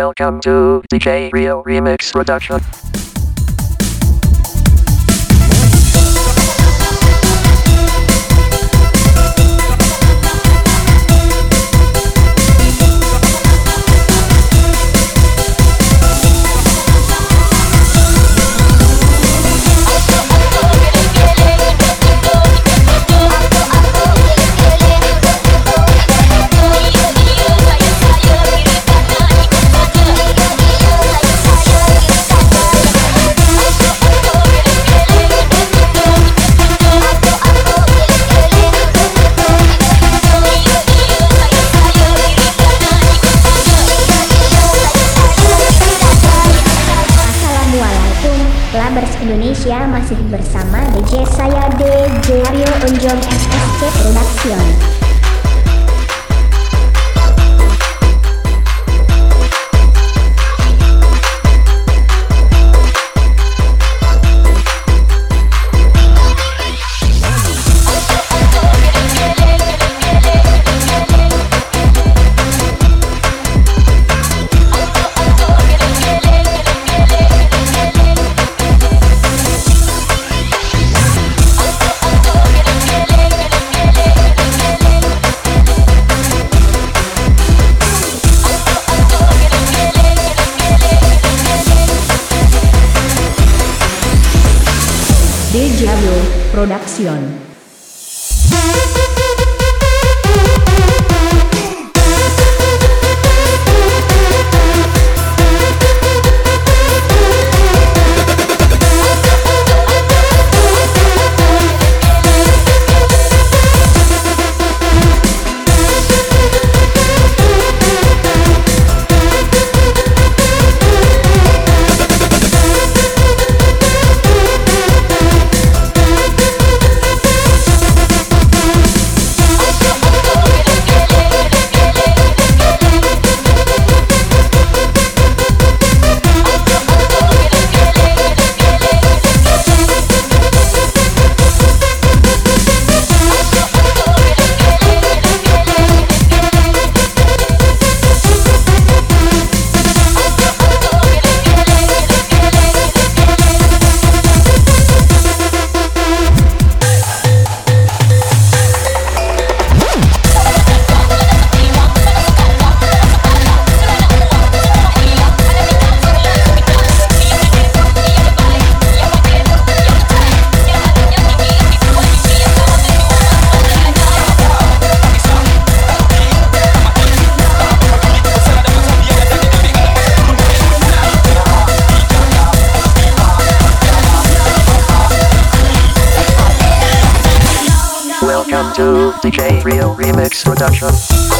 Welcome to DJ Rio Remix Production. Labers Indonesia masih bersama DJ saya DJ Mario Unjong SSC Production Producción. To DJ Real Remix Production.